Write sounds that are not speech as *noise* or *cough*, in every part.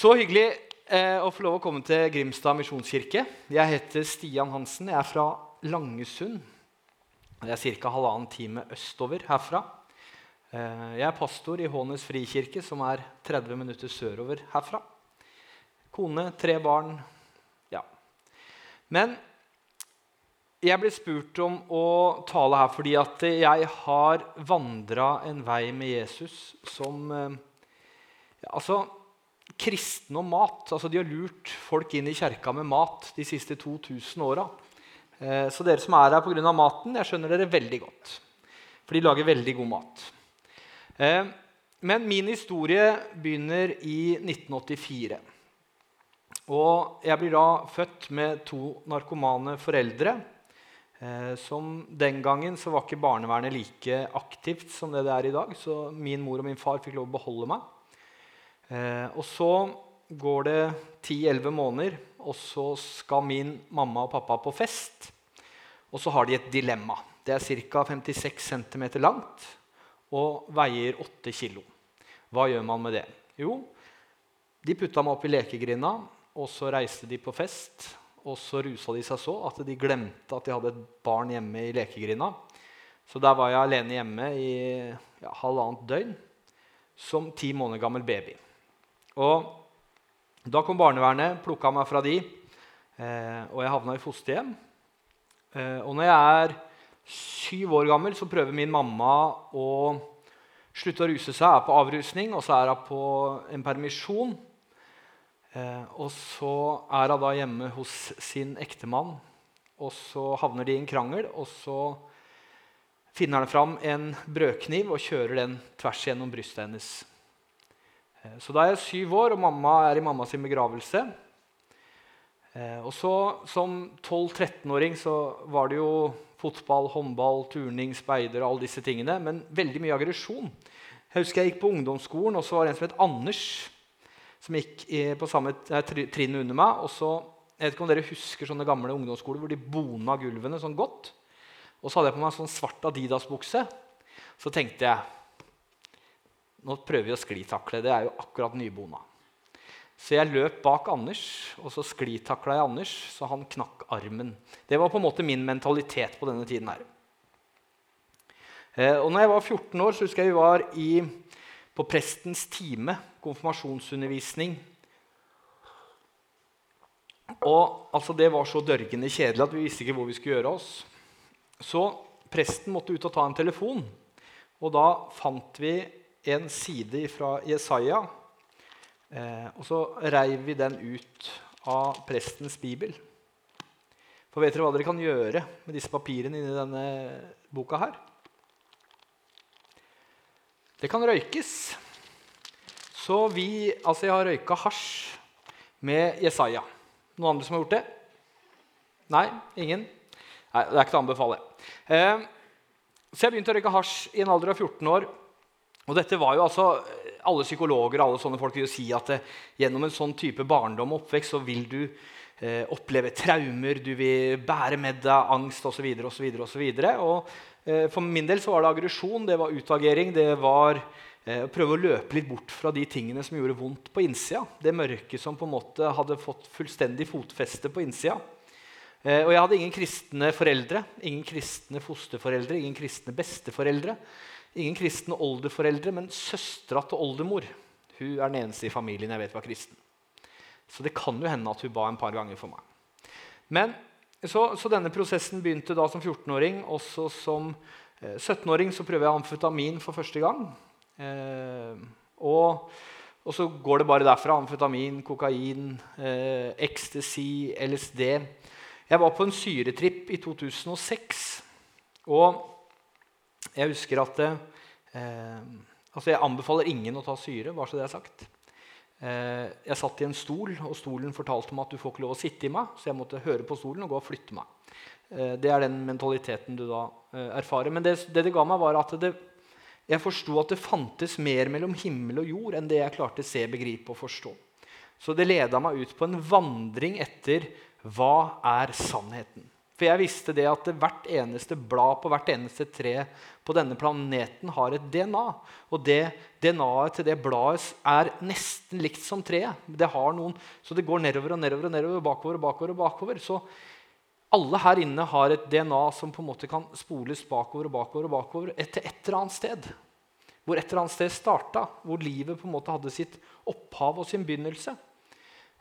Så hyggelig eh, å få lov å komme til Grimstad misjonskirke. Jeg heter Stian Hansen. Jeg er fra Langesund. Det er ca. halvannen time østover herfra. Eh, jeg er pastor i Hånes frikirke, som er 30 minutter sørover herfra. Kone, tre barn. Ja. Men jeg ble spurt om å tale her fordi at jeg har vandra en vei med Jesus som eh, Altså, kristne og mat altså De har lurt folk inn i kjerka med mat de siste 2000 åra. Eh, så dere som er her pga. maten, jeg skjønner dere veldig godt. For de lager veldig god mat. Eh, men min historie begynner i 1984. Og jeg blir da født med to narkomane foreldre. Eh, som Den gangen så var ikke barnevernet like aktivt som det det er i dag. Så min mor og min far fikk lov å beholde meg. Eh, og så går det 10-11 måneder, og så skal min mamma og pappa på fest. Og så har de et dilemma. Det er ca. 56 cm langt og veier 8 kg. Hva gjør man med det? Jo, de putta meg opp i lekegrinda, og så reiste de på fest. Og så rusa de seg så at de glemte at de hadde et barn hjemme i lekegrinda. Så der var jeg alene hjemme i ja, halvannet døgn som ti måneder gammel baby. Og da kom barnevernet, plukka meg fra de, eh, og jeg havna i fosterhjem. Eh, og når jeg er syv år gammel, så prøver min mamma å slutte å ruse seg. Er på avrusning, og så er hun på en permisjon. Eh, og så er hun da hjemme hos sin ektemann, og så havner de i en krangel. Og så finner han fram en brødkniv og kjører den tvers gjennom brystet hennes. Eh, så da er jeg syv år, og mamma er i mammas begravelse. Eh, og så Som 12-13-åring så var det jo fotball, håndball, turning, speider og alle disse tingene. Men veldig mye aggresjon. Jeg husker jeg gikk på ungdomsskolen, og så var det en som het Anders. Som gikk på samme trinn under meg. og så, Jeg vet ikke om dere husker sånne gamle ungdomsskoler hvor de bona gulvene sånn godt. Og så hadde jeg på meg sånn svart Adidas-bukse. Så tenkte jeg nå prøver vi å sklitakle. Det er jo akkurat nybona. Så jeg løp bak Anders, og så sklitakla jeg Anders, så han knakk armen. Det var på en måte min mentalitet på denne tiden her. Eh, og når jeg var 14 år, så husker jeg vi var i, på prestens time, konfirmasjonsundervisning. Og altså, Det var så dørgende kjedelig at vi visste ikke hvor vi skulle gjøre oss. Så presten måtte ut og ta en telefon, og da fant vi en side fra Jesaja. Eh, og så reiv vi den ut av prestens bibel. For vet dere hva dere kan gjøre med disse papirene inni denne boka her? Det kan røykes. Så vi Altså, jeg har røyka hasj med Jesaja. Noen andre som har gjort det? Nei? Ingen? Nei, Det er ikke til å anbefale. Eh, så jeg begynte å røyke hasj i en alder av 14 år. Og dette var jo altså, Alle psykologer og alle sånne folk vil jo si at eh, gjennom en sånn type barndom og oppvekst så vil du eh, oppleve traumer, du vil bære med deg angst osv. Eh, for min del så var det aggresjon, det var utagering, det var eh, å prøve å løpe litt bort fra de tingene som gjorde vondt på innsida. Det mørket som på en måte hadde fått fullstendig fotfeste på innsida. Eh, og jeg hadde ingen kristne foreldre, ingen kristne fosterforeldre, ingen kristne besteforeldre. Ingen kristne oldeforeldre, men søstera til oldemor hun er den eneste i familien jeg vet var kristen. Så det kan jo hende at hun ba en par ganger for meg. Men så, så denne prosessen begynte da som 14-åring. Også som eh, 17-åring så prøver jeg amfetamin for første gang. Eh, og, og, så går det bare derfra. Amfetamin, kokain, eh, ecstasy, LSD. Jeg var på en syretripp i 2006. Og jeg husker at eh, altså Jeg anbefaler ingen å ta syre. bare så det er sagt. Eh, jeg satt i en stol, og stolen fortalte meg at du får ikke lov å sitte i meg. Så jeg måtte høre på stolen og gå og flytte meg. Eh, det er den mentaliteten du da eh, erfarer. Men det, det, det ga meg, var at det, jeg forsto at det fantes mer mellom himmel og jord enn det jeg klarte å se, begripe og forstå. Så det leda meg ut på en vandring etter hva er sannheten. For jeg visste det at hvert eneste blad på hvert eneste tre på denne planeten har et DNA. Og det DNA-et til det bladet er nesten likt som treet. Det har noen, så det går nedover og nedover og nedover, bakover og bakover. og bakover. Så alle her inne har et DNA som på en måte kan spoles bakover og bakover og bakover etter et eller annet sted. Hvor et eller annet sted starta, hvor livet på en måte hadde sitt opphav og sin begynnelse.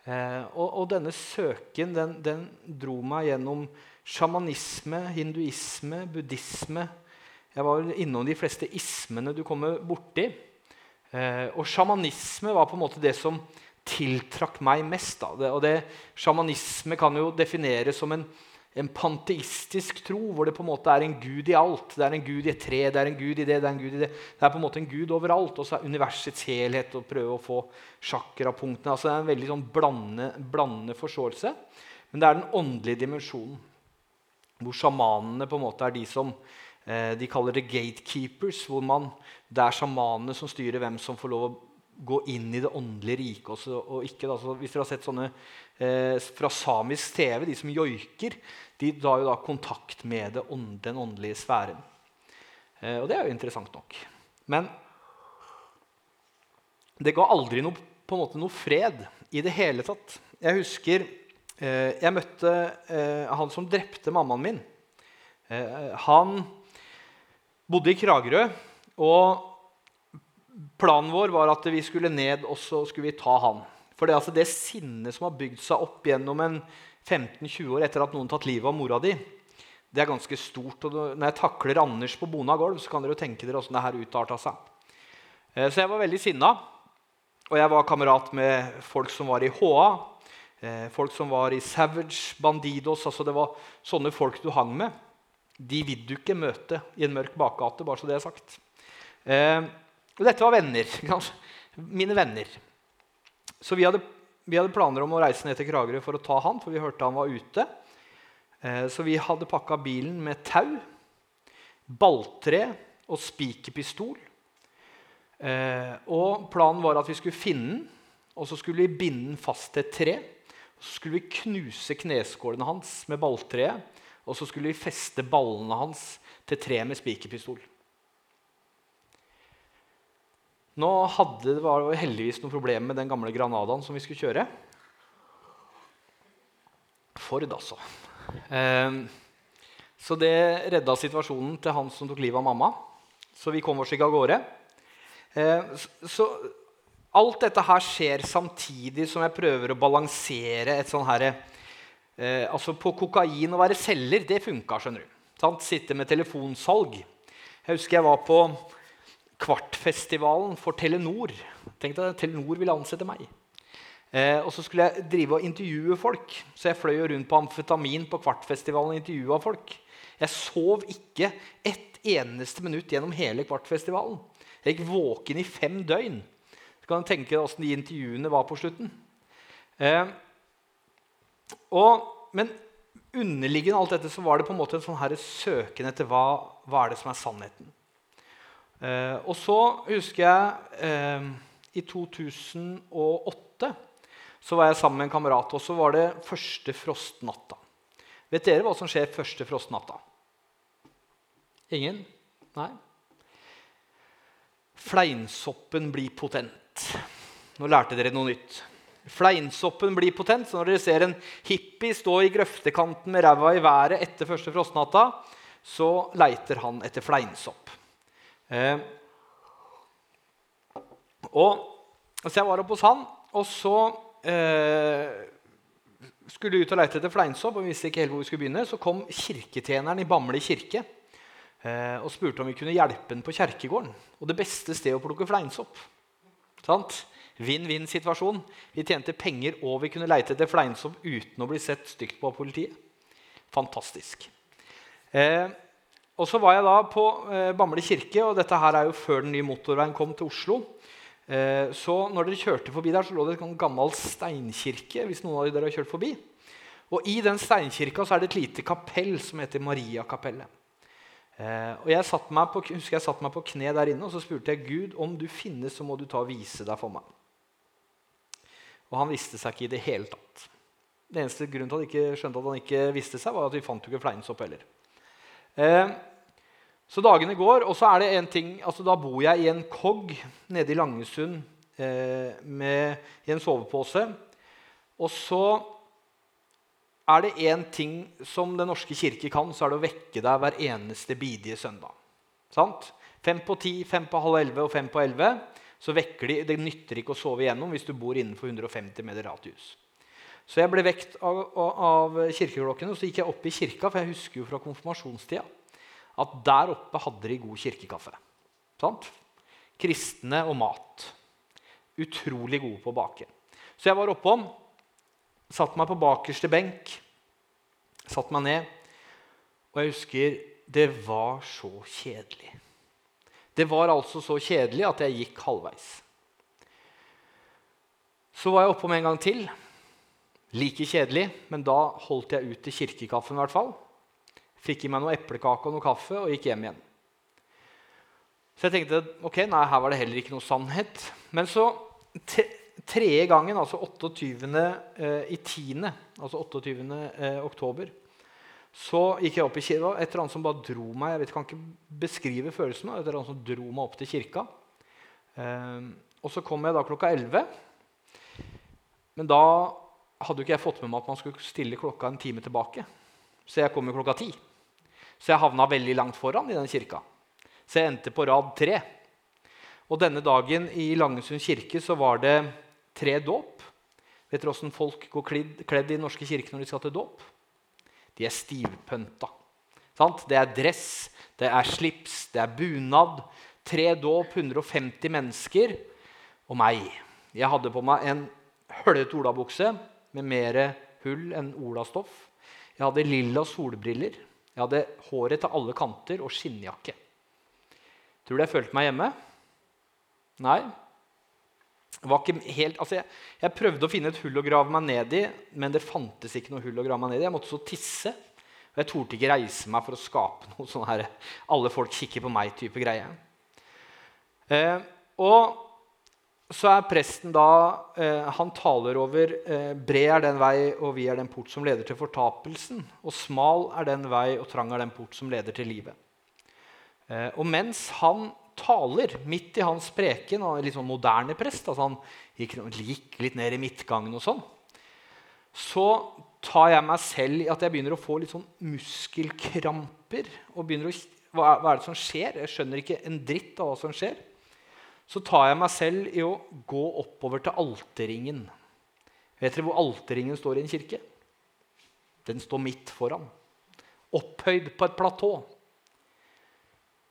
Eh, og, og, denne søken den, den, dro meg gjennom sjamanisme, hinduisme, buddhisme. Jeg var innom de fleste ismene du kommer borti. Eh, og sjamanisme var på en måte det som tiltrakk meg mest. Da. Og det, Sjamanisme kan jo defineres som en en panteistisk tro hvor det på en måte er en gud i alt. Det er en gud i et tre, det er en gud i det, det er en gud i det. Det er på en måte en gud overalt. Og så er universets helhet å prøve å få sjakrapunktene. Altså det er en veldig sånn blandende, blandende forståelse. Men det er den åndelige dimensjonen. Hvor sjamanene på en måte er de som eh, de kaller det gatekeepers. hvor man, Det er sjamanene som styrer hvem som får lov å gå inn i det åndelige riket. Også, og ikke, da, hvis dere har sett sånne eh, fra samisk TV, de som joiker, de har jo da kontakt med det, den åndelige sfæren. Eh, og det er jo interessant nok. Men det ga aldri noe, på en måte noe fred i det hele tatt. Jeg husker jeg møtte eh, han som drepte mammaen min. Eh, han bodde i Kragerø. og Planen vår var at vi skulle ned og så skulle vi ta han. For det, altså det sinnet som har bygd seg opp gjennom en 15-20 år etter at noen tatt livet av mora di, det er ganske stort. Og når jeg takler Anders på Bona gulv, så kan dere jo tenke dere åssen det her utarta seg. Eh, så jeg var veldig sinna. Og jeg var kamerat med folk som var i HA, eh, folk som var i Savage, Bandidos altså Det var sånne folk du hang med. De vil du ikke møte i en mørk bakgate, bare så det er sagt. Eh, og dette var venner. Mine venner. Så vi hadde, vi hadde, planer om å reise ned til Kragerø for å ta han, for vi hørte han var ute. Eh, så vi hadde pakka bilen med tau, balltre og spikerpistol. Eh, og planen var at vi skulle finne den, og så skulle vi binde den fast til et tre. Så skulle vi knuse kneskålene hans med balltreet, og så skulle vi feste ballene hans til treet med spikerpistol. Nå hadde det var heldigvis noe problem med den gamle Granadaen som vi skulle kjøre. Ford, altså. Eh, så det redda situasjonen til han som tok livet av mamma. Så vi kom oss ikke av gårde. Eh, så alt dette her skjer samtidig som jeg prøver å balansere et sånn herre eh, Altså, på kokain å være selger, det funka, skjønner du. Sant? Sitte med telefonsalg. Jeg husker jeg var på Kvartfestivalen for Telenor. Tenk deg, Telenor ville ansette meg. Eh, og så skulle jeg drive og intervjue folk. Så jeg fløy rundt på amfetamin på Kvartfestivalen og intervjua folk. Jeg sov ikke ett eneste minutt gjennom hele Kvartfestivalen. Jeg gikk våken i fem døgn. Kan du tenke deg åssen de intervjuene var på slutten. Eh, og, men underliggende alt dette så var det på en måte en sånn her søken etter hva, hva er det som er sannheten. Eh, og så husker jeg eh, i 2008 så var jeg sammen med en kamerat, og så var det første frostnatta. Vet dere hva som skjer første frostnatta? Ingen? Nei? Fleinsoppen blir potent. Nå lærte dere noe nytt. Fleinsoppen blir potent, så når dere ser en hippie stå i grøftekanten med ræva i været etter første frostnatta, så leiter han etter fleinsopp. Eh, og, så jeg var oppe hos han, og så eh, skulle ut og leite etter fleinsopp. og vi visste ikke helt hvor vi skulle begynne. Så kom kirketjeneren i Bamble kirke eh, og spurte om vi kunne hjelpe ham på kjerkegården. Og det beste stedet å plukke fleinsopp. Vinn-vinn-situasjon. Vi tjente penger, og vi kunne leite etter fleinsom uten å bli sett stygt på av politiet. Fantastisk. Eh, og så var jeg da på eh, Bamble kirke, og dette her er jo før den nye motorveien kom til Oslo. Eh, så når dere kjørte forbi der, så lå det en gammel steinkirke. hvis noen av dere har kjørt forbi. Og I den steinkirka så er det et lite kapell som heter Mariakapellet. Eh, og jeg på, husker jeg satt meg på kne der inne og så spurte jeg Gud om du finnes, så må du ta og vise deg for meg. Og han viste seg ikke i det hele tatt. Det eneste grunnen til at jeg ikke skjønte at han ikke visste seg, var at vi fant jo ikke fleinsopp heller. Eh, så dagene går, og så er det en ting altså Da bor jeg i en kogg nede i Langesund eh, med, i en sovepose. Og så er det én ting som Den norske kirke kan, så er det å vekke deg hver eneste bidige søndag. Sant? Fem på ti, fem på halv elleve og fem på elleve. Så vekker de, Det nytter ikke å sove igjennom hvis du bor innenfor 150 meter radius. Så jeg ble vekt av, av kirkeklokkene, og så gikk jeg opp i kirka. For jeg husker jo fra konfirmasjonstida at der oppe hadde de god kirkekaffe. Sant? Kristne og mat. Utrolig gode på å bake. Så jeg var oppom, satte meg på bakerste benk, satte meg ned. Og jeg husker det var så kjedelig. Det var altså så kjedelig at jeg gikk halvveis. Så var jeg oppom en gang til. Like kjedelig, men da holdt jeg ut til kirkekaffen. I hvert fall. Fikk i meg noe eplekake og noe kaffe og gikk hjem igjen. Så jeg tenkte ok, nei, her var det heller ikke noe sannhet. Men så tredje gangen, altså 28. Eh, i 10., altså 28. Eh, oktober, så gikk jeg opp i kirka. Et eller annet som bare dro meg. Jeg vet, kan ikke beskrive følelsen. Et eller annet som dro meg opp til kirka. Eh, og så kom jeg da klokka 11. Men da hadde jo ikke jeg fått med meg at man skulle stille klokka en time tilbake. Så jeg kom jo klokka ti. Så jeg havna veldig langt foran i den kirka. Så jeg endte på rad tre. Og denne dagen i Langesund kirke så var det tre dåp. Vet dere åssen folk går kledd, kledd i Den norske kirke når de skal til dåp? De er stivpønta. Det er dress, det er slips, det er bunad. Tre dåp, 150 mennesker og meg. Jeg hadde på meg en høllete olabukse med mer hull enn olastoff. Jeg hadde lilla solbriller. Jeg hadde håret til alle kanter og skinnjakke. Tror du jeg følte meg hjemme? Nei. Helt, altså jeg, jeg, prøvde å finne et hull å grave meg ned i, men det fantes ikke noe hull å grave meg ned i. Jeg måtte så tisse. Og jeg torde ikke reise meg for å skape noe sånn her alle folk kikker på meg-type greie. Eh, og så er presten da eh, Han taler over eh, Bred er den vei, og vi er den port som leder til fortapelsen. Og smal er den vei, og trang er den port som leder til livet. Eh, og mens han taler midt i hans preken. Han er litt sånn moderne prest. altså Han gikk, gikk litt ned i midtgangen og sånn. Så tar jeg meg selv i at jeg begynner å få litt sånn muskelkramper. og begynner å, hva hva er det som skjer? Jeg skjønner ikke en dritt av hva som skjer. Så tar jeg meg selv i å gå oppover til alterringen. Vet dere hvor alterringen står i en kirke? Den står midt foran. Opphøyd på et platå.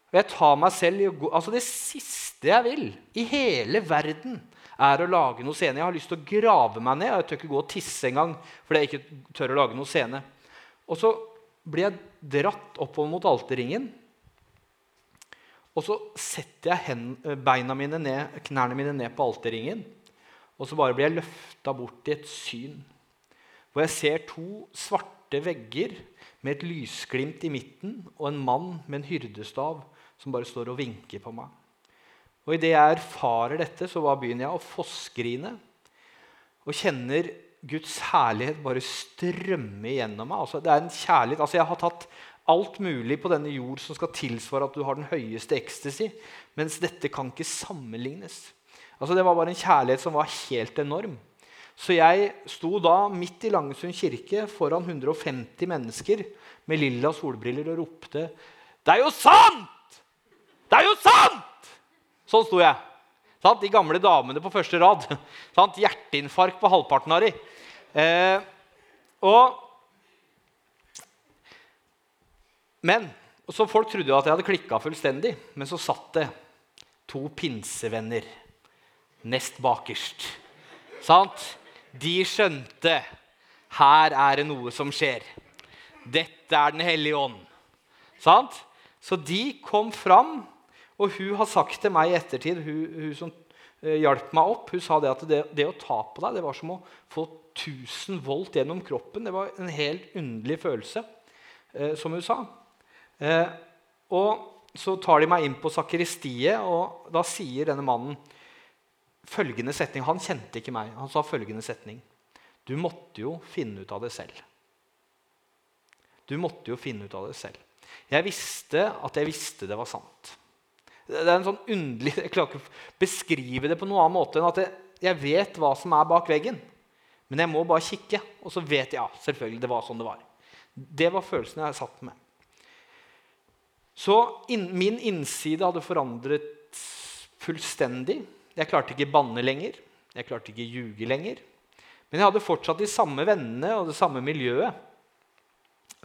Og jeg tar meg selv i å gå, altså Det siste jeg vil i hele verden, er å lage noe scene. Jeg har lyst til å grave meg ned. Jeg tør ikke gå og tisse engang fordi jeg ikke tør å lage noe scene. Og så blir jeg dratt oppover mot alterringen. Og så setter jeg hen, beina mine ned, knærne mine ned på alterringen. Og så bare blir jeg løfta bort i et syn hvor jeg ser to svarte vegger med et lysglimt i midten og en mann med en hyrdestav som bare står og vinker på meg. Og Idet jeg erfarer dette, så begynner jeg å fossgrine og kjenner Guds herlighet bare strømme gjennom meg. Altså, det er en kjærlighet, altså Jeg har tatt alt mulig på denne jord som skal tilsvare at du har den høyeste ecstasy, mens dette kan ikke sammenlignes. Altså Det var bare en kjærlighet som var helt enorm. Så jeg sto da midt i Langesund kirke foran 150 mennesker med lilla solbriller og ropte Det er jo sant! Det er jo sant! Sånn sto jeg. Sant? De gamle damene på første rad. Sant? Hjerteinfarkt på halvparten av de. Eh, og Men så Folk trodde jo at jeg hadde klikka fullstendig, men så satt det to pinsevenner nest bakerst. Sant? De skjønte her er det noe som skjer. Dette er Den hellige ånd. Sant? Så de kom fram og hun har sagt til meg i ettertid, hun, hun som uh, hjalp meg opp, hun sa det at det, det, å ta på deg det var som å få 1000 volt gjennom kroppen. Det var en helt underlig følelse, eh, som hun sa. Eh, og så tar de meg inn på sakristiet, og da sier denne mannen følgende setning. Han kjente ikke meg. Han sa følgende setning. Du måtte jo finne ut av det selv. Du måtte jo finne ut av det selv. Jeg visste at jeg visste det var sant. Det er en sånn underlig, Jeg klarer ikke å beskrive det på noen annen måte enn at jeg, jeg vet hva som er bak veggen. Men jeg må bare kikke, og så vet jeg ja, selvfølgelig det var sånn det var. Det var følelsen jeg satt med. Så in, min innside hadde forandret fullstendig. Jeg klarte ikke banne lenger. Jeg klarte ikke ljuge lenger. Men jeg hadde fortsatt de samme vennene og det samme miljøet.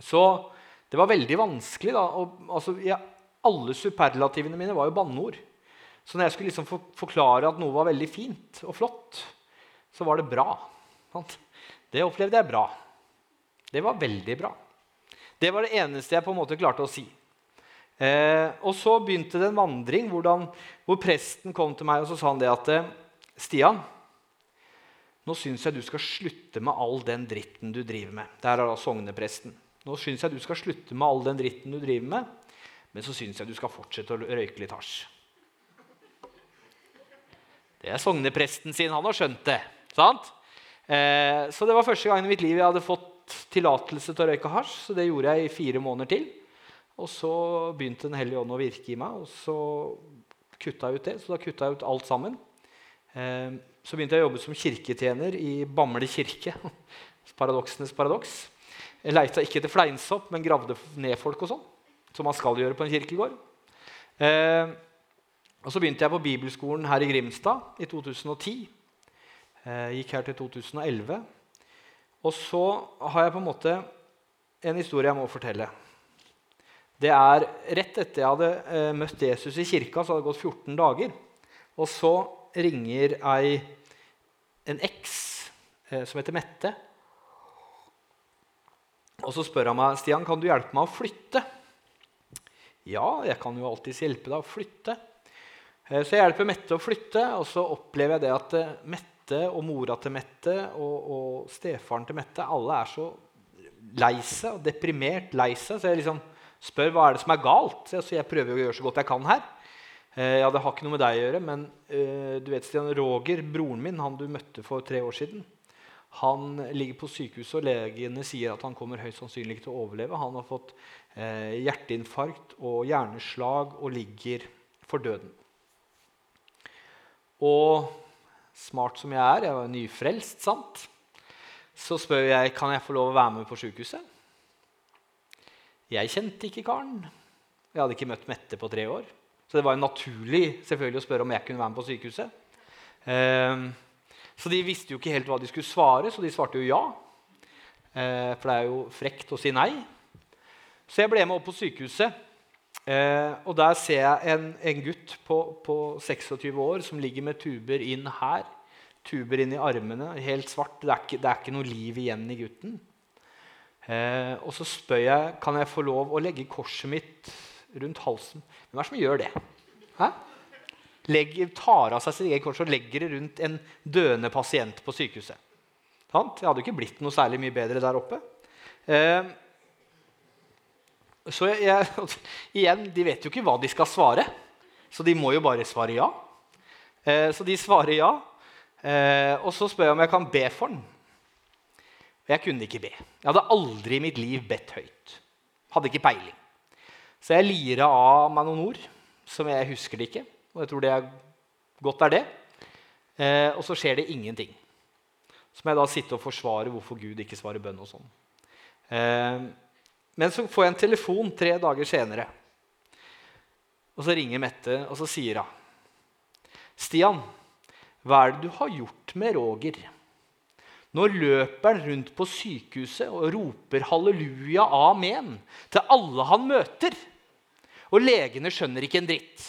Så det var veldig vanskelig. da. Og, altså, ja, alle superlativene mine var jo banneord. Så når jeg skulle liksom forklare at noe var veldig fint og flott, så var det bra. Det opplevde jeg bra. Det var veldig bra. Det var det eneste jeg på en måte klarte å si. Eh, og så begynte det en vandring hvordan, hvor presten kom til meg og så sa han det at eh, Stian, nå syns jeg du skal slutte med all den dritten du driver med. Der er da sognepresten. Nå syns jeg du skal slutte med all den dritten du driver med, men så syns jeg du skal fortsette å røyke litt hasj. Det er sognepresten sin. Han har skjønt det. sant? Eh, så det var første gang i mitt liv jeg hadde fått tillatelse til å røyke hasj. Så det gjorde jeg i fire måneder til. Og så begynte Den hellige ånd å virke i meg, og så kutta jeg ut det. Så da kutta jeg ut alt sammen. Eh, så begynte jeg å jobbe som kirketjener i Bamble kirke. *laughs* Paradoksenes paradoks. Jeg leita ikke etter fleinsopp, men gravde ned folk og sånn. Som man skal gjøre på en kirkegård. Eh, og så begynte jeg på bibelskolen her i Grimstad i 2010. Eh, gikk her til 2011. Og så har jeg på en måte en historie jeg må fortelle. Det er Rett etter jeg hadde eh, møtt Jesus i kirka, så hadde det gått 14 dager. Og så ringer ei, en eks eh, som heter Mette. Og så spør han meg Stian, kan du hjelpe meg å flytte. Ja, jeg kan jo alltids hjelpe deg å flytte. Eh, så jeg hjelper Mette å flytte, og så opplever jeg det at eh, Mette og mora til Mette og, og stefaren til Mette alle er så lei seg og deprimert lei seg. Så jeg liksom spør hva er det som er galt. Så jeg prøver å gjøre så godt jeg kan her. Eh, ja, Det har ikke noe med deg å gjøre, men du vet, Stian Roger, broren min, han du møtte for tre år siden, han ligger på sykehuset, og legene sier at han kommer høyst sannsynlig til å overleve. Han har fått eh, hjerteinfarkt og hjerneslag og ligger for døden. Og smart som jeg er, jeg var nyfrelst, sant? så spør jeg kan jeg få lov å være med på sykehuset. Jeg kjente ikke karen. Jeg hadde ikke møtt Mette på tre år. Så det var naturlig selvfølgelig å spørre om jeg kunne være med på sykehuset. Eh, så de visste jo ikke helt hva de skulle svare, så de svarte jo ja. Eh, for det er jo frekt å si nei. Så jeg ble med opp på sykehuset. Eh, og der ser jeg en, en gutt på, på, 26 år som ligger med tuber inn her. Tuber inn i armene, helt svart. Det er ikke, det er ikke noe liv igjen i gutten. Eh, og så spør jeg kan jeg få lov å legge korset mitt rundt halsen. Hvem er det som gjør det? Hæ? Legger, tar av seg sitt eget kors og legger det rundt en døende pasient på sykehuset. Det hadde jo ikke blitt noe særlig mye bedre der oppe. Eh, så jeg, jeg, *laughs* igjen, de vet jo ikke hva de skal svare, så de må jo bare svare ja. Eh, så de svarer ja. Eh, og så spør jeg om jeg kan be for den. Jeg kunne ikke be. Jeg hadde aldri i mitt liv bedt høyt. Hadde ikke peiling. Så jeg lira av meg noen ord som jeg husker det ikke. Og jeg tror det er godt er det. Eh, og så skjer det ingenting. Så må jeg da sitte og forsvare hvorfor Gud ikke svarer bønn og sånn. Eh, men så får jeg en telefon tre dager senere. Og så ringer Mette, og så sier hun Stian, hva er det du har gjort med Roger? Nå løper han rundt på sykehuset og roper halleluja, amen til alle han møter. Og legene skjønner ikke en dritt.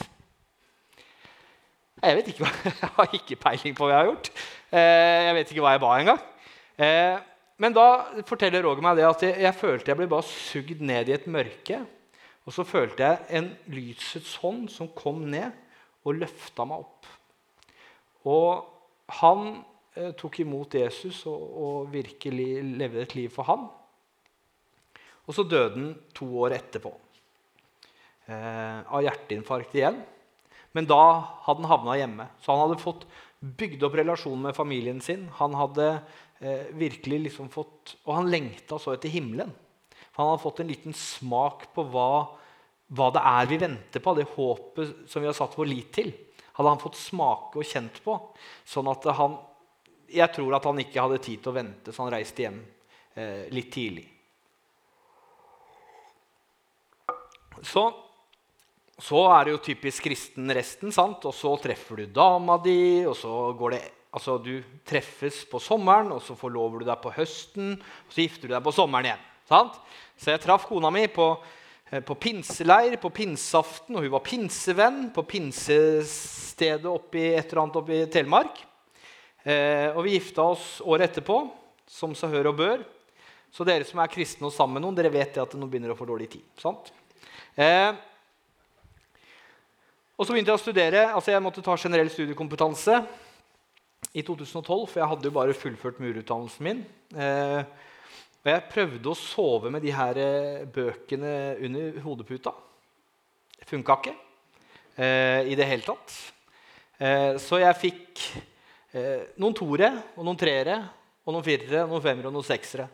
Jeg vet ikke hva, *laughs* jeg har ikke peiling på hva jeg har gjort. Eh, jeg vet ikke hva jeg ba engang. Eh, men da forteller Roger meg det at jeg, jeg, følte jeg ble bare sugd ned i et mørke. Og så følte jeg en lysets hånd som kom ned og løfta meg opp. Og han eh, tok imot Jesus og, og, virkelig levde et liv for ham. Og så døde han to år etterpå. Eh, av hjerteinfarkt igjen. Men da hadde han havna hjemme. Så han hadde fått bygd opp relasjonen med familien sin. Han hadde eh, virkelig liksom fått Og han lengta så etter himmelen. For han hadde fått en liten smak på hva, hva det er vi venter på, det håpet som vi har satt vår lit til. Hadde han fått smake og kjent på. Sånn at han Jeg tror at han ikke hadde tid til å vente, så han reiste hjem eh, litt tidlig. Så, så er det jo typisk kristen resten, sant? og så treffer du dama di, og så går det Altså, Du treffes på sommeren, og så forlover du deg på høsten, og så gifter du deg på sommeren igjen. Sant? Så jeg traff kona mi på, eh, på pinseleir på pinseaften, og hun var pinsevenn på pinsestedet oppi, et eller annet oppe i Telemark. Eh, og vi gifta oss året etterpå, som seg hør og bør. Så dere som er kristne og sammen med noen, dere vet at nå begynner å få dårlig tid. sant? Eh, og så begynte jeg å studere. altså Jeg måtte ta generell studiekompetanse i 2012, for jeg hadde jo bare fullført murutdannelsen min. Eh, og jeg prøvde å sove med de her eh, bøkene under hodeputa. Det funka ikke eh, i det hele tatt. Eh, så jeg fikk eh, noen toere og noen treere og noen firere, noen femmere og noen seksere.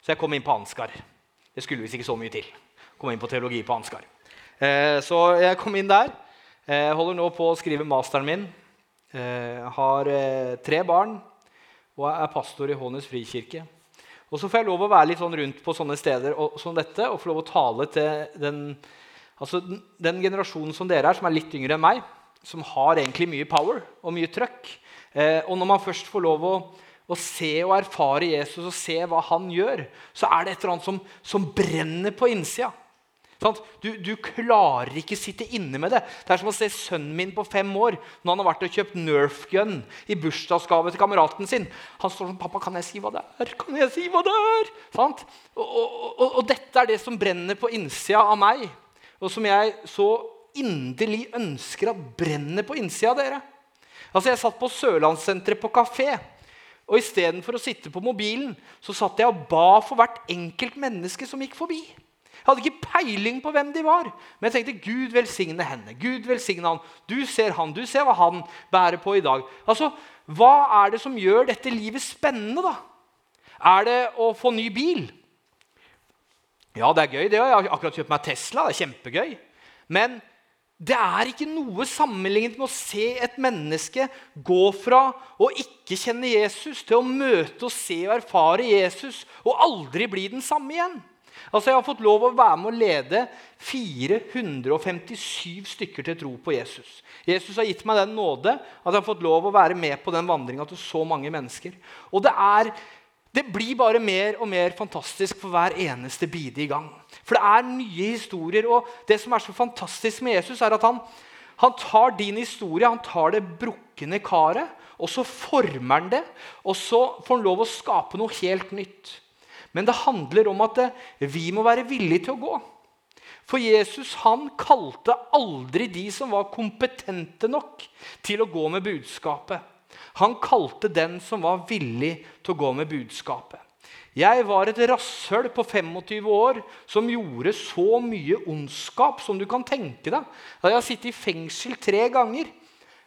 Så jeg kom inn på Ansgar. Det skulle visst ikke så mye til. Kom inn på teologi på Ansgar. Eh, så jeg kom inn der. Jeg holder nå på å skrive masteren min. Jeg har tre barn og er pastor i Hånes frikirke. Og så får jeg lov å være litt sånn rundt på sånne steder som dette og få lov å tale til den, altså den, generasjonen som dere er, som er litt yngre enn meg, som har egentlig mye power og mye trøkk. Eh, og når man først får lov å, å, se og erfare Jesus og se hva han gjør, så er det et eller annet som, som brenner på innsida. Du, du, klarer ikke sitte inne med det. Det er som å se sønnen min på fem år når han har vært og kjøpt Nerf gun i bursdagsgave til kameraten sin. Han står som 'Pappa, kan jeg si hva det er?' Kan jeg si hva det er? Og, og, og, og, dette er det som brenner på innsida av meg, og som jeg så inderlig ønsker at brenner på innsida av dere. Altså, Jeg satt på Sørlandssenteret på kafé. Og istedenfor å sitte på mobilen så satt jeg og ba for hvert enkelt menneske som gikk forbi. Jeg hadde ikke peiling på hvem de var. Men jeg tenkte Gud velsigne henne. Gud velsigne han. Du ser han, du ser hva han bærer på i dag. Altså, Hva er det som gjør dette livet spennende? da? Er det å få ny bil? Ja, det er gøy. det. Jeg har akkurat kjøpt meg Tesla. Det er kjempegøy. Men det er ikke noe sammenlignet med å se et menneske gå fra å ikke kjenne Jesus til å møte og se og erfare Jesus og aldri bli den samme igjen. Altså, Jeg har fått lov å være med å lede 457 stykker til tro på Jesus. Jesus har gitt meg den nåde at jeg har fått lov å være med på den vandringa til så mange mennesker. Og det, er, det blir bare mer og mer fantastisk for hver eneste bide i gang. For det er nye historier. Og det som er så fantastisk med Jesus, er at han, han tar din historie, han tar det brukne karet, og så former han det. Og så får han lov å skape noe helt nytt. Men det handler om at vi må være villige til å gå. For Jesus han kalte aldri de som var kompetente nok til å gå med budskapet. Han kalte den som var villig til å gå med budskapet. Jeg var et rasshøl på 25 år som gjorde så mye ondskap som du kan tenke deg. Jeg har sittet i fengsel tre ganger.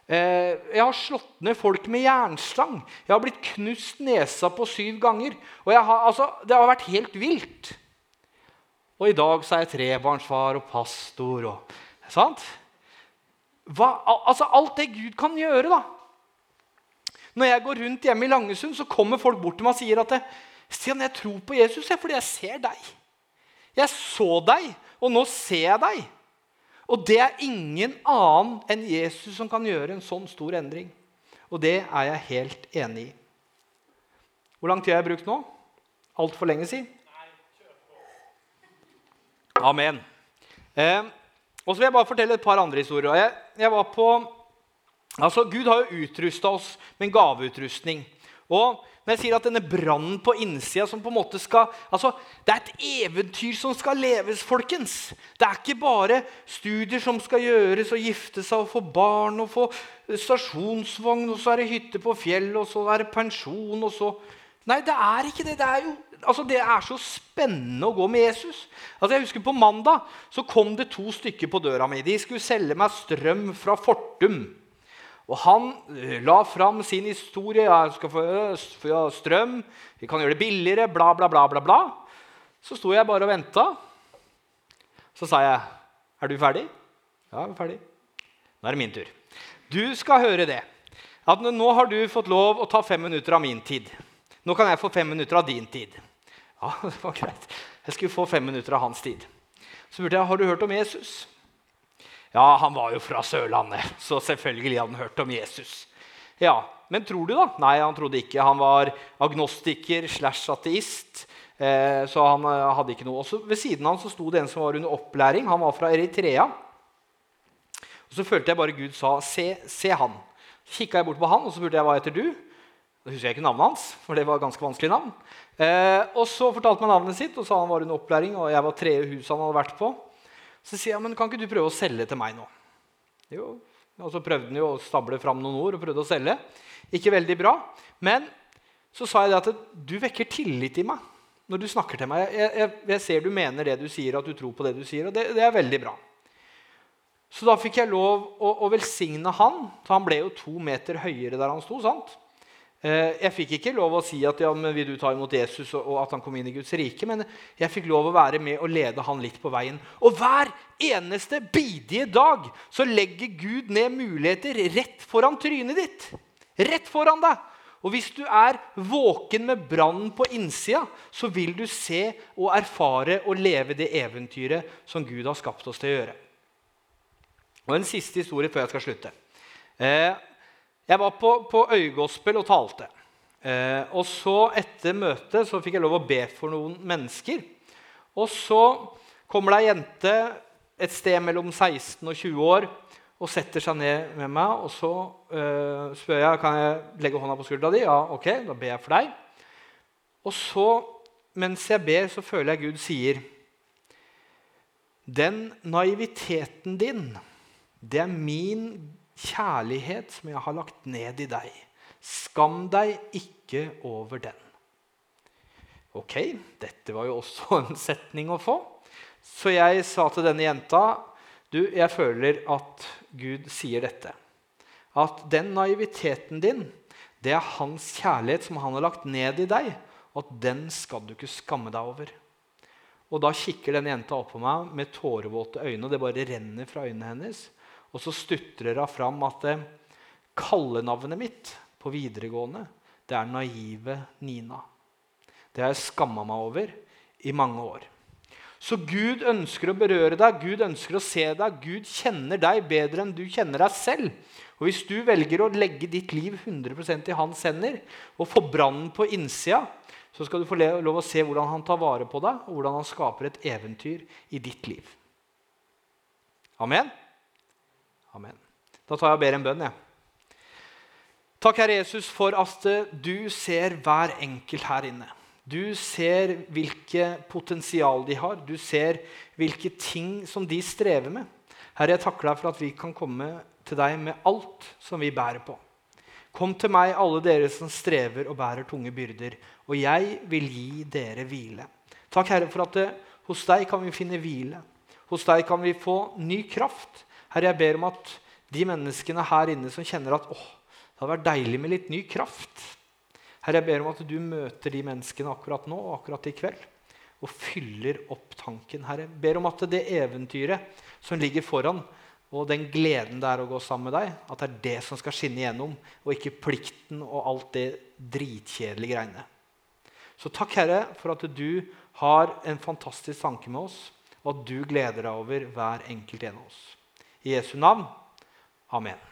Eh, jeg har slått ned folk med jernstang. Jeg har blitt knust nesa på syv ganger. Og har, altså, Det har vært helt vilt. Og i dag så er jeg trebarnsfar og pastor. Og, sant? Hva, altså Alt det Gud kan gjøre, da. Når jeg går rundt hjemme i Langesund, så kommer folk bort til meg og sier at Stian, jeg tror på Jesus jeg, fordi jeg ser deg. Jeg så deg, og nå ser jeg deg. Og det er ingen annen enn Jesus som kan gjøre en sånn stor endring. Og det er jeg helt enig i. Hvor lang tid har jeg brukt nå? Altfor lenge, siden? Amen. Eh, og så vil jeg bare fortelle et par andre historier. Jeg, jeg var på, altså Gud har jo utrusta oss med en gaveutrustning. Og når jeg sier at denne brannen på innsida som på en måte skal altså, Det er et eventyr som skal leves, folkens. Det er ikke bare studier som skal gjøres, og gifte seg og få barn og få stasjonsvogn, og så er det hytte på fjellet, og så er det pensjon, og så Nei, det er ikke det. Det er jo altså det er så spennende å gå med Jesus. Altså jeg husker På mandag så kom det to stykker på døra mi. De skulle selge meg strøm fra Fortum. Og han eh, la fram sin historie. Jeg skal få, få strøm, vi kan gjøre det billigere, bla, bla, bla. bla, bla. Så sto jeg bare og venta. Så sa jeg, 'Er du ferdig?' 'Ja, jeg er ferdig.' Nå er det min tur. Du skal høre det. At nå har du fått lov å ta fem minutter av min tid. Nå kan jeg få fem minutter av din tid. Ja, *laughs* det var greit. Jeg skulle få fem minutter av hans tid. Så spurte jeg har du hørt om Jesus. Ja, han var jo fra Sørlandet, så selvfølgelig hadde han hørt om Jesus. Ja, Men tror du, da? Nei, han trodde ikke. Han var agnostiker slash ateist. Eh, så han eh, hadde ikke noe. Også ved siden av han så sto det en som var under opplæring. Han var fra Eritrea. Og Så følte jeg bare Gud sa, 'Se, se han'. Kikka jeg bort på han, og så spurte jeg hva heter du. Da husker jeg ikke navnet hans, for det var et ganske vanskelig navn. Eh, og så fortalte han navnet sitt og sa han var under opplæring, og jeg var tredje huset han hadde vært på. Så sier jeg, men kan ikke du prøve å selge til meg nå? Jo, Og så prøvde han jo å stable fram noen ord og prøvde å selge. Ikke veldig bra. Men så sa jeg det at du vekker tillit i meg når du snakker til meg. Jeg, jeg, jeg, ser du mener det du sier, at du tror på det du sier. Og det, det er veldig bra. Så da fikk jeg lov å, å velsigne han. For han ble jo to meter høyere der han sto. sant? Eh, jeg fikk ikke lov å si at ja, men vil du ta imot Jesus og, at han kom inn i Guds rike, men jeg fikk lov å være med og lede han litt på veien. Og hver eneste bidige dag så legger Gud ned muligheter rett foran trynet ditt. Rett foran deg. Og hvis du er våken med brannen på innsida, så vil du se og erfare og leve det eventyret som Gud har skapt oss til å gjøre. Og En siste historie før jeg skal slutte. Eh, jeg var på, på Øygospel og talte. Eh, og så Etter møtet så fikk jeg lov å be for noen mennesker. Og så kommer det ei jente et sted mellom 16 og 20 år og setter seg ned med meg. Og så eh, spør jeg kan jeg legge hånda på skuldra di. Ja, ok, da ber jeg for deg. Og så, mens jeg ber, så føler jeg Gud sier Den naiviteten din, det er min kjærlighet som jeg har lagt ned i deg. Skam deg ikke over den. Ok, dette var jo også *laughs* en setning å få. Så jeg sa til denne jenta du, jeg føler at Gud sier dette. At den naiviteten din, det er hans kjærlighet som han har lagt ned i deg. Og at den skal du ikke skamme deg over. Og da kikker denne jenta opp på meg med tårevåte øyne, og det bare renner fra øynene hennes. Og så stutrer hun fram at det kallenavnet mitt på videregående, det er naive Nina. Det har jeg skamma meg over i mange år. Så Gud ønsker å berøre deg, Gud ønsker å se deg. Gud kjenner deg bedre enn du kjenner deg selv. Og Hvis du velger å legge ditt liv 100% i hans hender og få brannen på innsida, så skal du få lov å se hvordan han tar vare på deg, og hvordan han skaper et eventyr i ditt liv. Amen? Amen. Da tar jeg og ber en bønn. Jeg. Takk, Herre Jesus, for at du ser hver enkelt her inne. Du ser hvilke potensial de har. Du ser hvilke ting som de strever med. Herre, jeg takker deg for at vi kan komme til deg med alt som vi bærer på. Kom til meg, alle dere som strever og bærer tunge byrder, og jeg vil gi dere hvile. Takk, Herre, for at det, hos deg kan vi finne hvile. Hos deg kan vi få ny kraft. Herre, jeg ber om at de menneskene her inne som kjenner at åh, det hadde vært deilig med litt ny kraft, Herre, jeg ber om at du møter de menneskene akkurat nå og akkurat i kveld. Og fyller opp tanken. Herre, jeg ber om at det eventyret som ligger foran, og den gleden det er å gå sammen med deg, at det er det som skal skinne igjennom, og ikke plikten og alt det dritkjedelige greiene. Så takk, Herre, for at du har en fantastisk tanke med oss, og at du gleder deg over hver enkelt en av oss. I Jesu navn. Amen.